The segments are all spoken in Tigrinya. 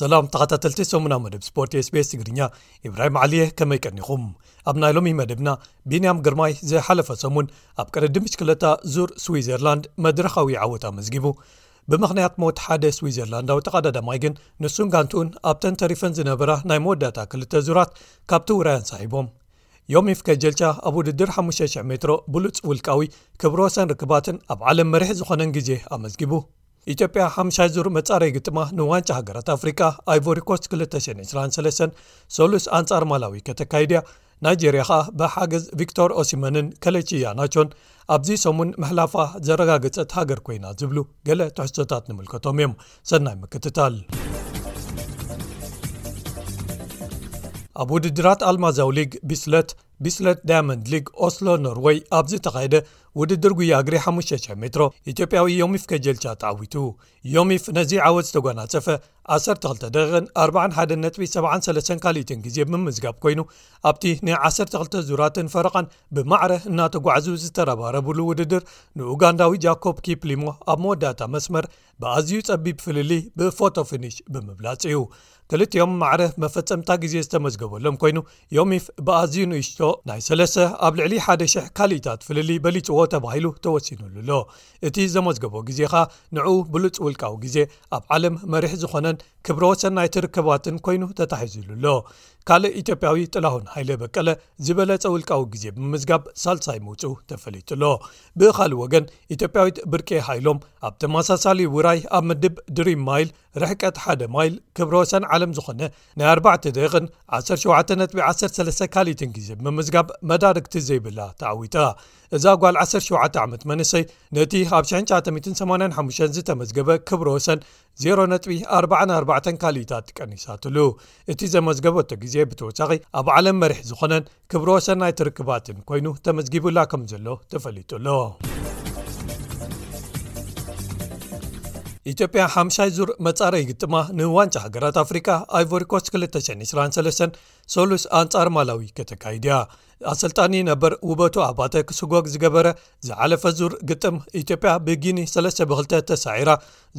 ሰላም ተኸታተልቲ ሰሙና መደብ ስፖርት ስቤስ ትግርኛ ኢብራሂም ዓሊየ ከመይ ቀኒኹም ኣብ ናይ ሎሚ መደብና ቢንያም ግርማይ ዝሓለፈ ሰሙን ኣብ ቅድድም ብሽክለታ ዙር ስዊዘርላንድ መድረኻዊ ዓወት ኣመዝጊቡ ብምኽንያት ሞት ሓደ ስዊዘርላንዳዊ ተቐዳዳማይ ግን ንሱን ጋንትኡን ኣብተን ተሪፈን ዝነበራ ናይ መወዳእታ ክልተ ዙራት ካብቲ ውራያን ሳሒቦም ዮሚፍ ከጀልቻ ኣብ ውድድር 5,00 ሜትሮ ብሉፅ ውልቃዊ ክብሪ ወሰን ርክባትን ኣብ ዓለም መሪሕ ዝኾነን ግዜ ኣመዝጊቡ ኢትዮጵያ ሓምሻይ ዙር መፃረይ ግጥማ ንዋንጫ ሃገራት ኣፍሪቃ ኣይቮሪኮስት 223 ሰሉስ ኣንፃር ማላዊ ከተካይድያ ናይጀርያ ከኣ ብሓገዝ ቪክቶር ኦሲመንን ከለቺ ያናቾን ኣብዚ ሰሙን ምሕላፋ ዘረጋገፀት ሃገር ኮይና ዝብሉ ገለ ትሕሶታት ንምልከቶም እዮም ሰናይ ምክትታል ኣብ ውድድራት ኣልማዛው ሊግ ቢስለት ቢስለት ዳያመንድ ሊግ ኦስሎ ኖርወይ ኣብ ዝተኻየደ ውድድር ጉያ እግሪ 500 ሜትሮ ኢትዮጵያዊ ዮሚፍ ከጀልቻ ተዓዊቱ ዮሚፍ ነዚ ዓወት ዝተጓናፀፈ 1241.73 ካልኢትን ግዜ ብምዝጋብ ኮይኑ ኣብቲ ናይ 12 ዙራትን ፈረቓን ብማዕረ እናተጓዕዙ ዝተረባረብሉ ውድድር ንኡጋንዳዊ ጃኮብ ኪፕሊሞ ኣብ መወዳእታ መስመር ብኣዝዩ ጸቢብ ፍልልይ ብፎቶ ፊኒሽ ብምብላጽ እዩ። ክልቲኦም ማዕረ መፈጸምታ ግዜ ዝተመዝገበሎም ኮይኑ፣ ዮሚፍ ብኣዝዩ ንእሽቶ ናይ ሰለስተ ኣብ ልዕሊ ሓደ ሽሕ ካልኢታት ፍልልይ በሊጽዎ ተባሂሉ ተወሲኑሉ ኣሎ። እቲ ዘመዝገቦ ግዜ ከኣ ንዕኡ ብሉጽ ውልቃዊ ግዜ ኣብ ዓለም መሪሕ ዝኾነን ክብረ ወሰን ናይቲ ርከባትን ኮይኑ ተታሒዙሉ ኣሎ ካልእ ኢትዮጵያዊ ጥላሁን ሃይለ በቀለ ዝበለፀ ውልቃዊ ግዜ ብምምዝጋብ ሳልሳይ ምውፅኡ ተፈሊጡሎ ብካልእ ወገን ኢትዮጵያዊት ብርቄ ሃይሎም ኣብ ተመሳሳሊ ውራይ ኣብ ምድብ ድሪም ማይል ርሕቀት ሓደ ማይል ክብረ ወሰን ዓለም ዝኾነ ናይ 4ርባዕተ ደቕን 17 ነጥቢ 13 ካልኢትን ግዜ ብምምዝጋብ መዳርግቲ ዘይብላ ተዓዊታ እዛ ጓል 17 ዓመት መንሰይ ነቲ ኣብ 985 ዝተመዝገበ ክብረ ወሰን ዜሮ ነጥቢ ኣርባዓን ኣርባዕተን ካልኢታት ቀኒሳትሉ እቲ ዘመዝገበቶ ግዜ ብተወሳኺ ኣብ ዓለም መሪሕ ዝኾነን ክብሮ ወሰናይ ትርክባትን ኮይኑ ተመዝጊቡላ ከም ዘሎ ተፈሊጡ ኣሎ ኢትዮጵያ ሓምሻይ ዙር መፃረ ይግጥማ ንዋንጫ ሃገራት ኣፍሪቃ ኣይቮሪኮስ 223 ሰሉስ ኣንፃር ማላዊ ከተካይድያ ኣሰልጣኒ ነበር ውበቱ ኣባተ ክስጎግ ዝገበረ ዝሓለፈ ዙር ግጥም ኢትዮጵያ ብጊኒ 3 ብ2 ተሳዒራ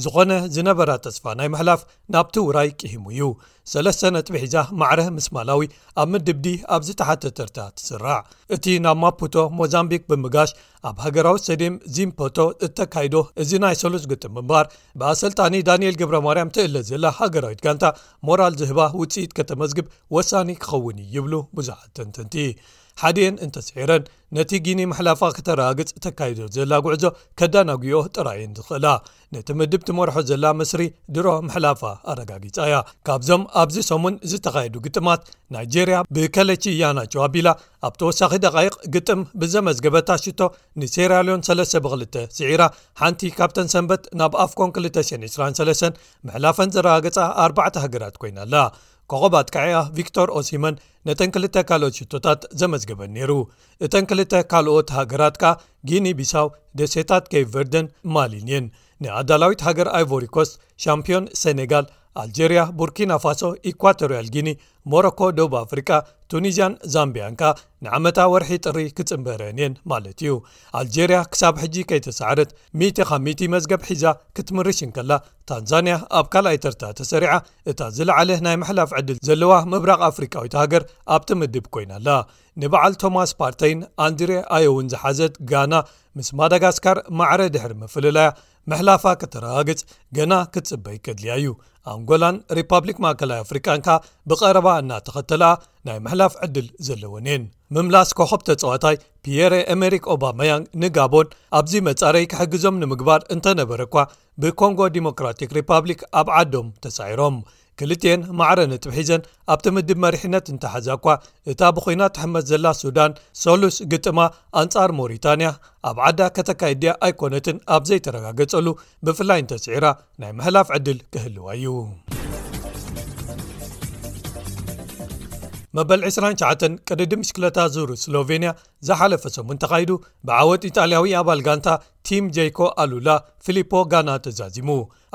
ዝኾነ ዝነበራ ተስፋ ናይ ምሕላፍ ናብቲ ውራይ ቅሂሙ እዩ ሰለስተ ነጥቢ ሒዛ ማዕረ ምስ ማላዊ ኣብ ምድብዲ ኣብ ዝተሓተተርታ ትስራዕ እቲ ናብ ማፑቶ ሞዛምቢክ ብምጋሽ ኣብ ሃገራዊ ስተድየም ዚምፖቶ እተካይዶ እዚ ናይ ሰሉስ ግጥም ምባር ብኣሰልጣኒ ዳንኤል ግብረ ማርያም ትእለ ዘላ ሃገራዊት ጋንታ ሞራል ዝህባ ውፅኢት ከተመዝግብ ወሳኒ ክኸውን እዩ ይብሉ ብዙሓት ተንተንቲ ሓደኤን እንተስዒረን ነቲ ጊኒ ምሕላፋ ከተረጋግፅ ተካይዶ ዘላ ጉዕዞ ከዳናጉኦ ጥራይእየን ዝኽእላ ነቲ ምድብ ትመርሖ ዘላ ምስሪ ድሮ ምሕላፋ ኣረጋጊጻ እያ ካብዞም ኣብዚ ሰሙን ዝተኻየዱ ግጥማት ናይጀርያ ብከለቺ ያናቸው ኣቢላ ኣብ ተወሳኺ ደቓይቕ ግጥም ብዘመዝገበታ ሽቶ ንሴራልዮን 3 ብ2 ስዒራ ሓንቲ ካብተን ሰንበት ናብ ኣፍኮን 223 ምሕላፈን ዘረጋገፃ ኣርባዕተ ሃገራት ኮይና ኣላ ኮቐባት ካዕያ ቪክቶር ኦሲመን ነተን ክልተ ካልኦት ሽቶታት ዘመዝገበን ነይሩ እተን ክልተ ካልኦት ሃገራት ከኣ ጊኒ ቢሳው ደሴታት ከይቨርደን ማሊን እየን ንኣዳላዊት ሃገር ኣይቮሪኮስ ሻምፕዮን ሰኔጋል ኣልጀርያ ቡርኪናፋሶ ኢኳቶርያል ጊኒ ሞሮኮ ደብ ኣፍሪቃ ቱኒዝያን ዛምብያን ከኣ ንዓመታ ወርሒ ጥሪ ክጽንበረን እየን ማለት እዩ ኣልጀርያ ክሳብ ሕጂ ከይተሳዕረት ሚቲ ካብ ሚቲ መዝገብ ሒዛ ክትምርሽ እንከላ ታንዛንያ ኣብ ካልኣይ ተርታ ተሰሪዓ እታ ዝለዓለ ናይ ምሕላፍ ዕድል ዘለዋ ምብራቕ ኣፍሪቃዊት ሃገር ኣብቲ ምድብ ኮይና ኣላ ንበዓል ቶማስ ፓርተይን ኣንድሬ ኣዮውን ዝሓዘት ጋና ምስ ማዳጋስካር ማዕረ ድሕሪ ምፍልላያ ምሕላፋ ከተረጋግጽ ገና ክትጽበይ ከድልያ እዩ ኣንጎላን ሪፓብሊክ ማእከላይ ኣፍሪቃን ከኣ ብቐረባ እናተኸተለኣ ናይ ምሕላፍ ዕድል ዘለወን እየን ምምላስ ኮኸብ ተጸዋታይ ፒየረ ኤሜሪክ ኦባማያንግ ንጋቦን ኣብዚ መጻረይ ክሕግዞም ንምግባር እንተነበረ እኳ ብኮንጎ ዲሞክራቲክ ሪፓብሊክ ኣብ ዓዶም ተሳዒሮም ክልቲኤን ማዕረ ነጥቢ ሒዘን ኣብቲ ምድብ መሪሕነት እንተሓዛ እኳ እታ ብኩናት ትሕመስ ዘላ ሱዳን ሰሉስ ግጥማ ኣንጻር ሞሪታንያ ኣብ ዓዳ ከተካይድ ድያ ኣይኮነትን ኣብ ዘይተረጋገጸሉ ብፍላይ እንተስዒራ ናይ ምሕላፍ ዕድል ክህልዋ እዩ። መበል 29 ቅድዲ ምሽክለታ ዙር ስሎቨንያ ዝሓለፈ ሰሙን ተኻይዱ ብዓወት ኢጣልያዊ ኣባል ጋንታ ቲም ጀይኮ ኣሉላ ፊሊፖ ጋና ተዛዚሙ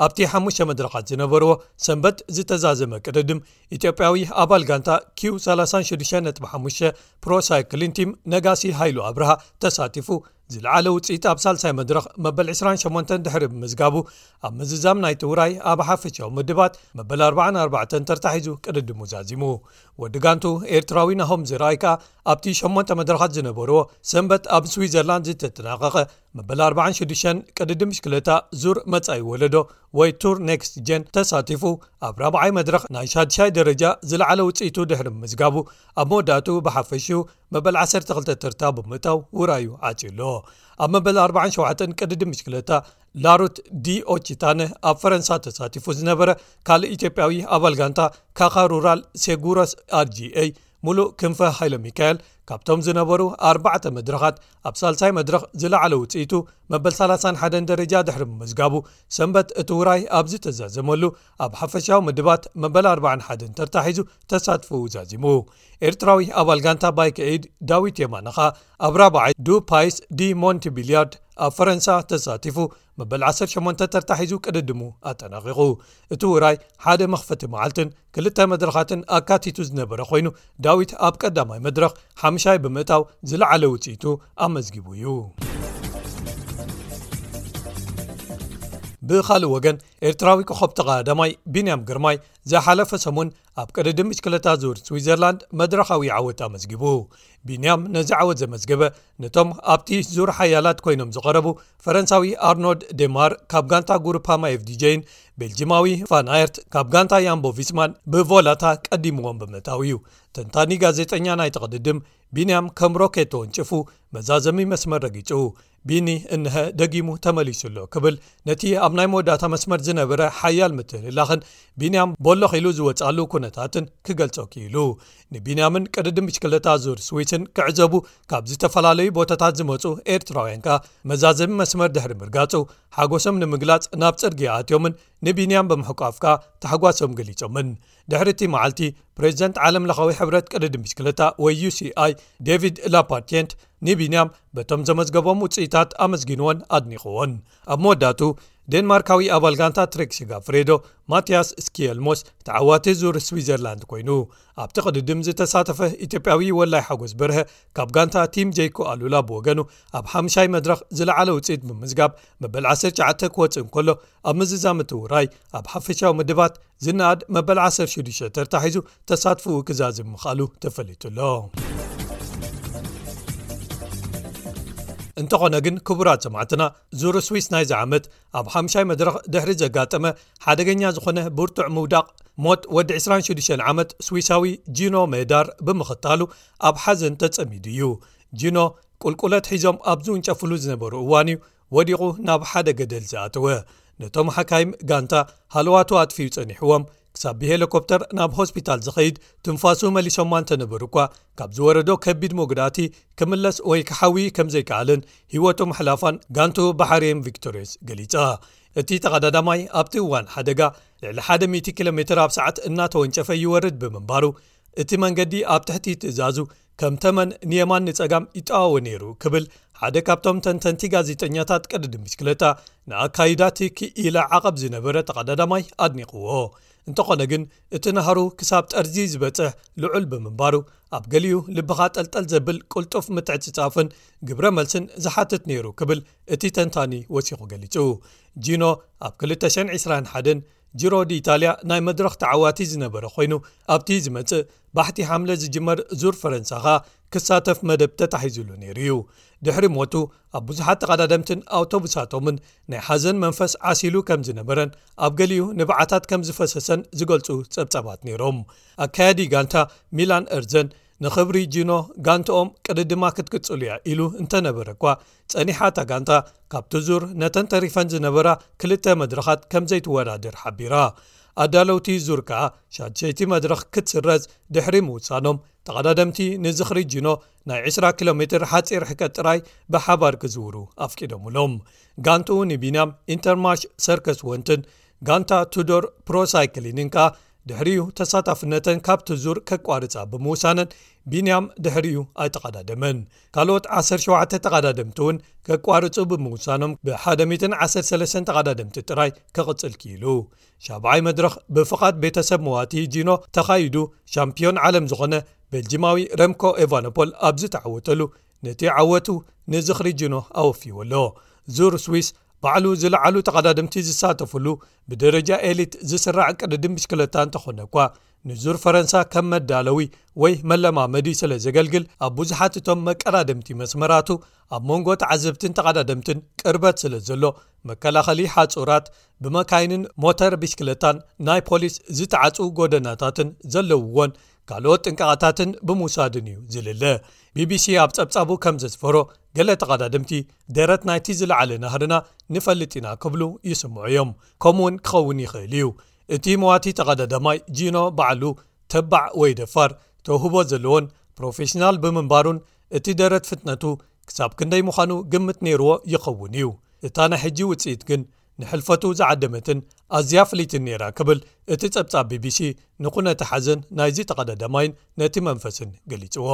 ኣብቲ ሓሙሽተ መድረኻት ዝነበርዎ ሰንበት ዝተዛዘመ ቅድድም ኢትዮጵያዊ ኣባል ጋንታ ኪው 365 ፕሮሳይክሊን ቲም ነጋሲ ሃይሉ ኣብርሃ ተሳቲፉ ዝለዓለ ውፅኢት ኣብ ሳልሳይ መድረኽ መበል 28 ድሕሪ ብምዝጋቡ ኣብ ምዝዛም ናይቲ ውራይ ኣብ ሓፈሻዊ ምድባት መበል 44 ተርታሒዙ ቅድድሙ ዛዚሙ ወዲ ጋንቱ ኤርትራዊ ናሆም ዝረኣይ ከኣ ኣብቲ 8 መድረኻት ዝነበርዎ ሰንበት ኣብ ስዊዘርላንድ ዝተጠናቐቐ መበል ኣርብዓን ሽዱሽተን ቅድድም ብሽክለታ ዙር መጻኢ ወለዶ ወይ ቱር ኔክስት ጀን ተሳቲፉ ኣብ ራብዓይ መድረኽ ናይ ሻድሻይ ደረጃ ዝለዓለ ውጽኢቱ ድሕሪ ምምዝጋቡ ኣብ መወዳእትኡ ብሓፈሽኡ መበል 12 ተርታ ብምእታው ውራዩ ዓጽዩ ኣሎ ኣብ መበል 47 ቅድድም ብሽክለታ ላሩት ዲኦቺታነ ኣብ ፈረንሳ ተሳቲፉ ዝነበረ ካልእ ኢትዮጵያዊ ኣባል ጋንታ ካኻ ሩራል ሴጉሮስ ኣርጂኤ ሙሉእ ክንፈ ሃይሎ ሚካኤል ካብቶም ዝነበሩ ኣርባዕተ መድረኻት ኣብ ሳልሳይ መድረኽ ዝለዓለ ውጽኢቱ መበል ሳላሳን ሓደን ደረጃ ድሕሪ ምምዝጋቡ ሰንበት እቲ ውራይ ኣብ ዝተዛዘመሉ ኣብ ሓፈሻዊ ምድባት መበል ኣርባዓን ሓደን ተርታ ሒዙ ተሳትፍኡ ዛዚሙ ኤርትራዊ ኣባል ጋንታ ባይክዒድ ዳዊት የማነ ኸኣ ኣብ ራብዓይ ዱፓይስ ዲሞንቲቢልያርድ ኣብ ፈረንሳ ተሳቲፉ መበል ዓሰርተ ሸሞንተ ተርታ ሒዙ ቅድድሙ ኣጠናቒቑ። እቲ ውራይ ሓደ መኽፈቲ መዓልትን ክልተ መድረኻትን ኣካቲቱ ዝነበረ ኮይኑ፣ ዳዊት ኣብ ቀዳማይ መድረኽ ሓምሻይ ብምእታው ዝለዓለ ውጽኢቱ ኣመዝጊቡ እዩ። ብኻልእ ወገን ኤርትራዊ ኮኾብ ተቐዳዳማይ ቢንያም ግርማይ ዝሓለፈ ሰሙን ኣብ ቅድድም ብሽክለታ ዙር ስዊዘርላንድ መድረኻዊ ዓወት ኣመዝጊቡ ቢንያም ነዚ ዓወት ዘመዝገበ ነቶም ኣብቲ ዙር ሓያላት ኮይኖም ዝቐረቡ ፈረንሳዊ ኣርኖልድ ዴማር ካብ ጋንታ ጉሩፓማ ኤፍዲjን ቤልጂማዊ ፋናየርት ካብ ጋንታ ያምቦ ቪስማን ብቮላታ ቀዲምዎም ብምእታው እዩ ተንታኒ ጋዜጠኛ ናይ ተቕድድም ቢንያም ከም ሮኬት ተወንጭፉ መዛዘሚ መስመር ረጊጹ ቢኒ እንሀ ደጊሙ ተመሊሱ ኣሎ ክብል ነቲ ኣብ ናይ መወዳእታ መስመር ዝነበረ ሓያል ምትህልላኽን ቢንያም ቦሎኽ ኢሉ ዝወጽኣሉ ኩነታትን ክገልጾ ክኢሉ ንቢንያምን ቅድድም ብሽክለታ ዙር ስዊስን ክዕዘቡ ካብ ዝተፈላለዩ ቦታታት ዝመጹ ኤርትራውያን ከኣ መዛዘሚ መስመር ድሕሪ ምርጋጹ ሓጎሶም ንምግላጽ ናብ ጽርግያ ኣትዮምን ንቢንያም ብምሕቋፍካ ታሕጓሶም ገሊጾምን ድሕሪ እቲ መዓልቲ ፕሬዚደንት ዓለም ለኻዊ ሕብረት ቅድድም ብሽክለታ ወይ uሲኣይ ዴቪድ ላፓርቴንት ንቢንያም በቶም ዘመዝገቦም ውፅኢታት ኣመስጊንዎን ኣድኒኽዎን ኣብ መወዳቱ ዴንማርካዊ ኣባል ጋንታ ትሬክ ሽጋ ፍሬዶ ማትያስ ስኪኤልሞስ ተዓዋቲ ዙር ስዊዘርላንድ ኮይኑ ኣብቲ ቅድድም ዝተሳተፈ ኢትዮጵያዊ ወላይ ሓጎስ በርሀ ካብ ጋንታ ቲም ጀይኮ ኣሉላ ብወገኑ ኣብ ሓምሻይ መድረኽ ዝለዓለ ውፅኢት ብምዝጋብ መበል 19 ክወፅእ እንከሎ ኣብ ምዝዛም እቲ ውራይ ኣብ ሓፈሻዊ ምድባት ዝነኣድ መበል 16 ተርታ ሒዙ ተሳትፍኡ ክዛዝብ ምኽኣሉ ተፈሊጡሎ እንተኾነ ግን ክቡራት ሰማዕትና ዙር ስዊስ ናይዚ ዓመት ኣብ ሓምሻይ መድረኽ ድሕሪ ዘጋጠመ ሓደገኛ ዝኾነ ብርቱዕ ምውዳቕ ሞት ወዲ 26 ዓመት ስዊሳዊ ጂኖ ሜዳር ብምኽታሉ ኣብ ሓዘን ተጸሚዱ እዩ ጂኖ ቁልቁለት ሒዞም ኣብ ዝውንጨፍሉ ዝነበሩ እዋን'ዩ ወዲቑ ናብ ሓደ ገደል ዝኣተወ። ነቶም ሓካይም ጋንታ ሃለዋቱ ኣጥፊኡ ጸኒሑዎም ክሳብ ብሄለኮፕተር ናብ ሆስፒታል ዝኸይድ ትንፋሱ መሊሶማ እንተነበሩ'ኳ ካብ ዝወረዶ ከቢድ መጉዳእቲ ክምለስ ወይ ክሓዊ ከምዘይከኣለን ህይወቱ ምሕላፋን ጋንቱ ባሕርይም ቪክቶርዮስ ገሊጻ። እቲ ተቐዳዳማይ ኣብቲ እዋን ሓደጋ ልዕሊ ሓደ ሚእቲ ኪሎሜተር ኣብ ሰዓት እናተወንጨፈ ይወርድ ብምንባሩ እቲ መንገዲ ኣብ ትሕቲ ትእዛዙ ከም ተመን ንየማን ንጸጋም ይጠዋወ ነይሩ ክብል ሓደ ካብቶም ተንተንቲ ጋዜጠኛታት ቅድድም ብሽክለታ ንኣካይዳ ትኪ ኢላ ዓቐብ ዝነበረ ተቐዳዳማይ ኣድኒቕዎ እንተኾነ ግን እቲ ናህሩ ክሳብ ጠርዚ ዝበጽሕ ልዑል ብምንባሩ ኣብ ገሊኡ ልብኻ ጠልጠል ዘብል ቅልጡፍ ምትዕፅፃፍን ግብረ መልስን ዝሓትት ነይሩ ክብል እቲ ተንታኒ ወሲኹ ገሊጹ ጂኖ ኣብ 221 ጅሮ ዲኢታልያ ናይ መድረኽ ተዓዋቲ ዝነበረ ኮይኑ ኣብቲ ዝመጽእ ባሕቲ ሓምለ ዝጅመር ዙር ፈረንሳ ከኣ ክሳተፍ መደብ ተታሒዙሉ ነይሩ እዩ ድሕሪ ሞቱ ኣብ ብዙሓት ተቓዳደምትን ኣውቶቡሳቶምን ናይ ሓዘን መንፈስ ዓሲሉ ከም ዝነበረን ኣብ ገሊኡ ንብዓታት ከም ዝፈሰሰን ዝገልጹ ጸብጻባት ነይሮም ኣካያዲ ጋንታ ሚላን እርዘን ንኽብሪ ጅኖ ጋንትኦም ቅድድማ ክትቅጽሉ እያ ኢሉ እንተነበረ እኳ ጸኒሓ እታ ጋንታ ካብቲ ዙር ነተን ተሪፈን ዝነበራ ክልተ መድረኻት ከም ዘይትወዳደር ሓቢራ። ኣዳለውቲ ዙር ከኣ ሻድሸይቲ መድረኽ ክትስረዝ ድሕሪ ምውሳኖም ተቐዳደምቲ ንዝኽሪ ጂኖ ናይ 20 ኪሎ ሜትር ሓጺር ርሕቀት ጥራይ ብሓባር ክዝውሩ ኣፍቂዶምሎም። ጋንትኡ ንቢንያም ኢንተርማሽ ሰርከስ ወንትን ጋንታ ቱዶር ፕሮሳይክሊንን ከኣ ድሕሪኡ ተሳታፍነተን ካብቲ ዙር ከቋርጻ ብምውሳነን ቢንያም ድሕሪኡ ኣይተቐዳደመን። ካልኦት ዓሰርተ ሸውዓተ ተቓዳደምቲ እውን ከቋርጹ ብምውሳኖም ብሓደ ሚትን ዓሰርተ ሰለስተን ተቓዳደምቲ ጥራይ ከቕጽል ክኢሉ። ሻብዓይ መድረኽ ብፍቓድ ቤተሰብ መዋቲ ጂኖ ተኻይዱ ሻምፕዮን ዓለም ዝኾነ ቤልጂማዊ ረምኮ ኤቫኖፖል ኣብ ዝተዓወተሉ ነቲ ዓወቱ ንዝኽሪ ጂኖ ኣወፍይዎ ኣሎ። ዙር ስዊስ ባዕሉ ዝለዓሉ ተቓዳደምቲ ዝሳተፍሉ ብደረጃ ኤሊት ዝስራዕ ቅድድም ብሽክለታ እንተኾነ እኳ ንዙር ፈረንሳ ከም መዳለዊ ወይ መለማመዲ ስለ ዘገልግል ኣብ ብዙሓት እቶም መቀዳድምቲ መስመራቱ ኣብ መንጎ ተዓዘብትን ተቓዳደምትን ቅርበት ስለ ዘሎ መከላኸሊ ሓጹራት ብመካይንን ሞተር ቢስክለታን ናይ ፖሊስ ዝተዓጹ ጎደናታትን ዘለውዎን ካልኦት ጥንቃቓታትን ብምውሳድን እዩ ዝልለ ቢቢሲ ኣብ ጸብጻቡ ከም ዘስፈሮ ገለ ተቓዳድምቲ ደረት ናይቲ ዝለዓለ ናህርና ንፈልጥ ኢና ክብሉ ይስምዑ እዮም ከምኡ ውን ክኸውን ይኽእል እዩ እቲ መዋቲ ተቐዳዳማይ ጂኖ ባዕሉ ተባዕ ወይ ደፋር ተውህቦ ዘለዎን ፕሮፌሽናል ብምንባሩን እቲ ደረት ፍጥነቱ ክሳብ ክንደይ ምዃኑ ግምት ነይርዎ ይኸውን እዩ። እታ ናይ ሕጂ ውጽኢት ግን ንሕልፈቱ ዝዓደመትን ኣዝያ ፍልይትን ነይራ ክብል እቲ ጸብጻብ ቢቢሲ ንኩነተ ሓዘን ናይዚ ተቐዳዳማይን ነቲ መንፈስን ገሊጽዎ።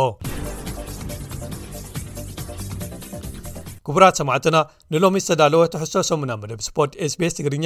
ክቡራት ሰማዕትና ንሎሚ ዝተዳለወ ትሕዝቶ ሰሙና መደብ ስፖርት ኤስቢኤስ ትግርኛ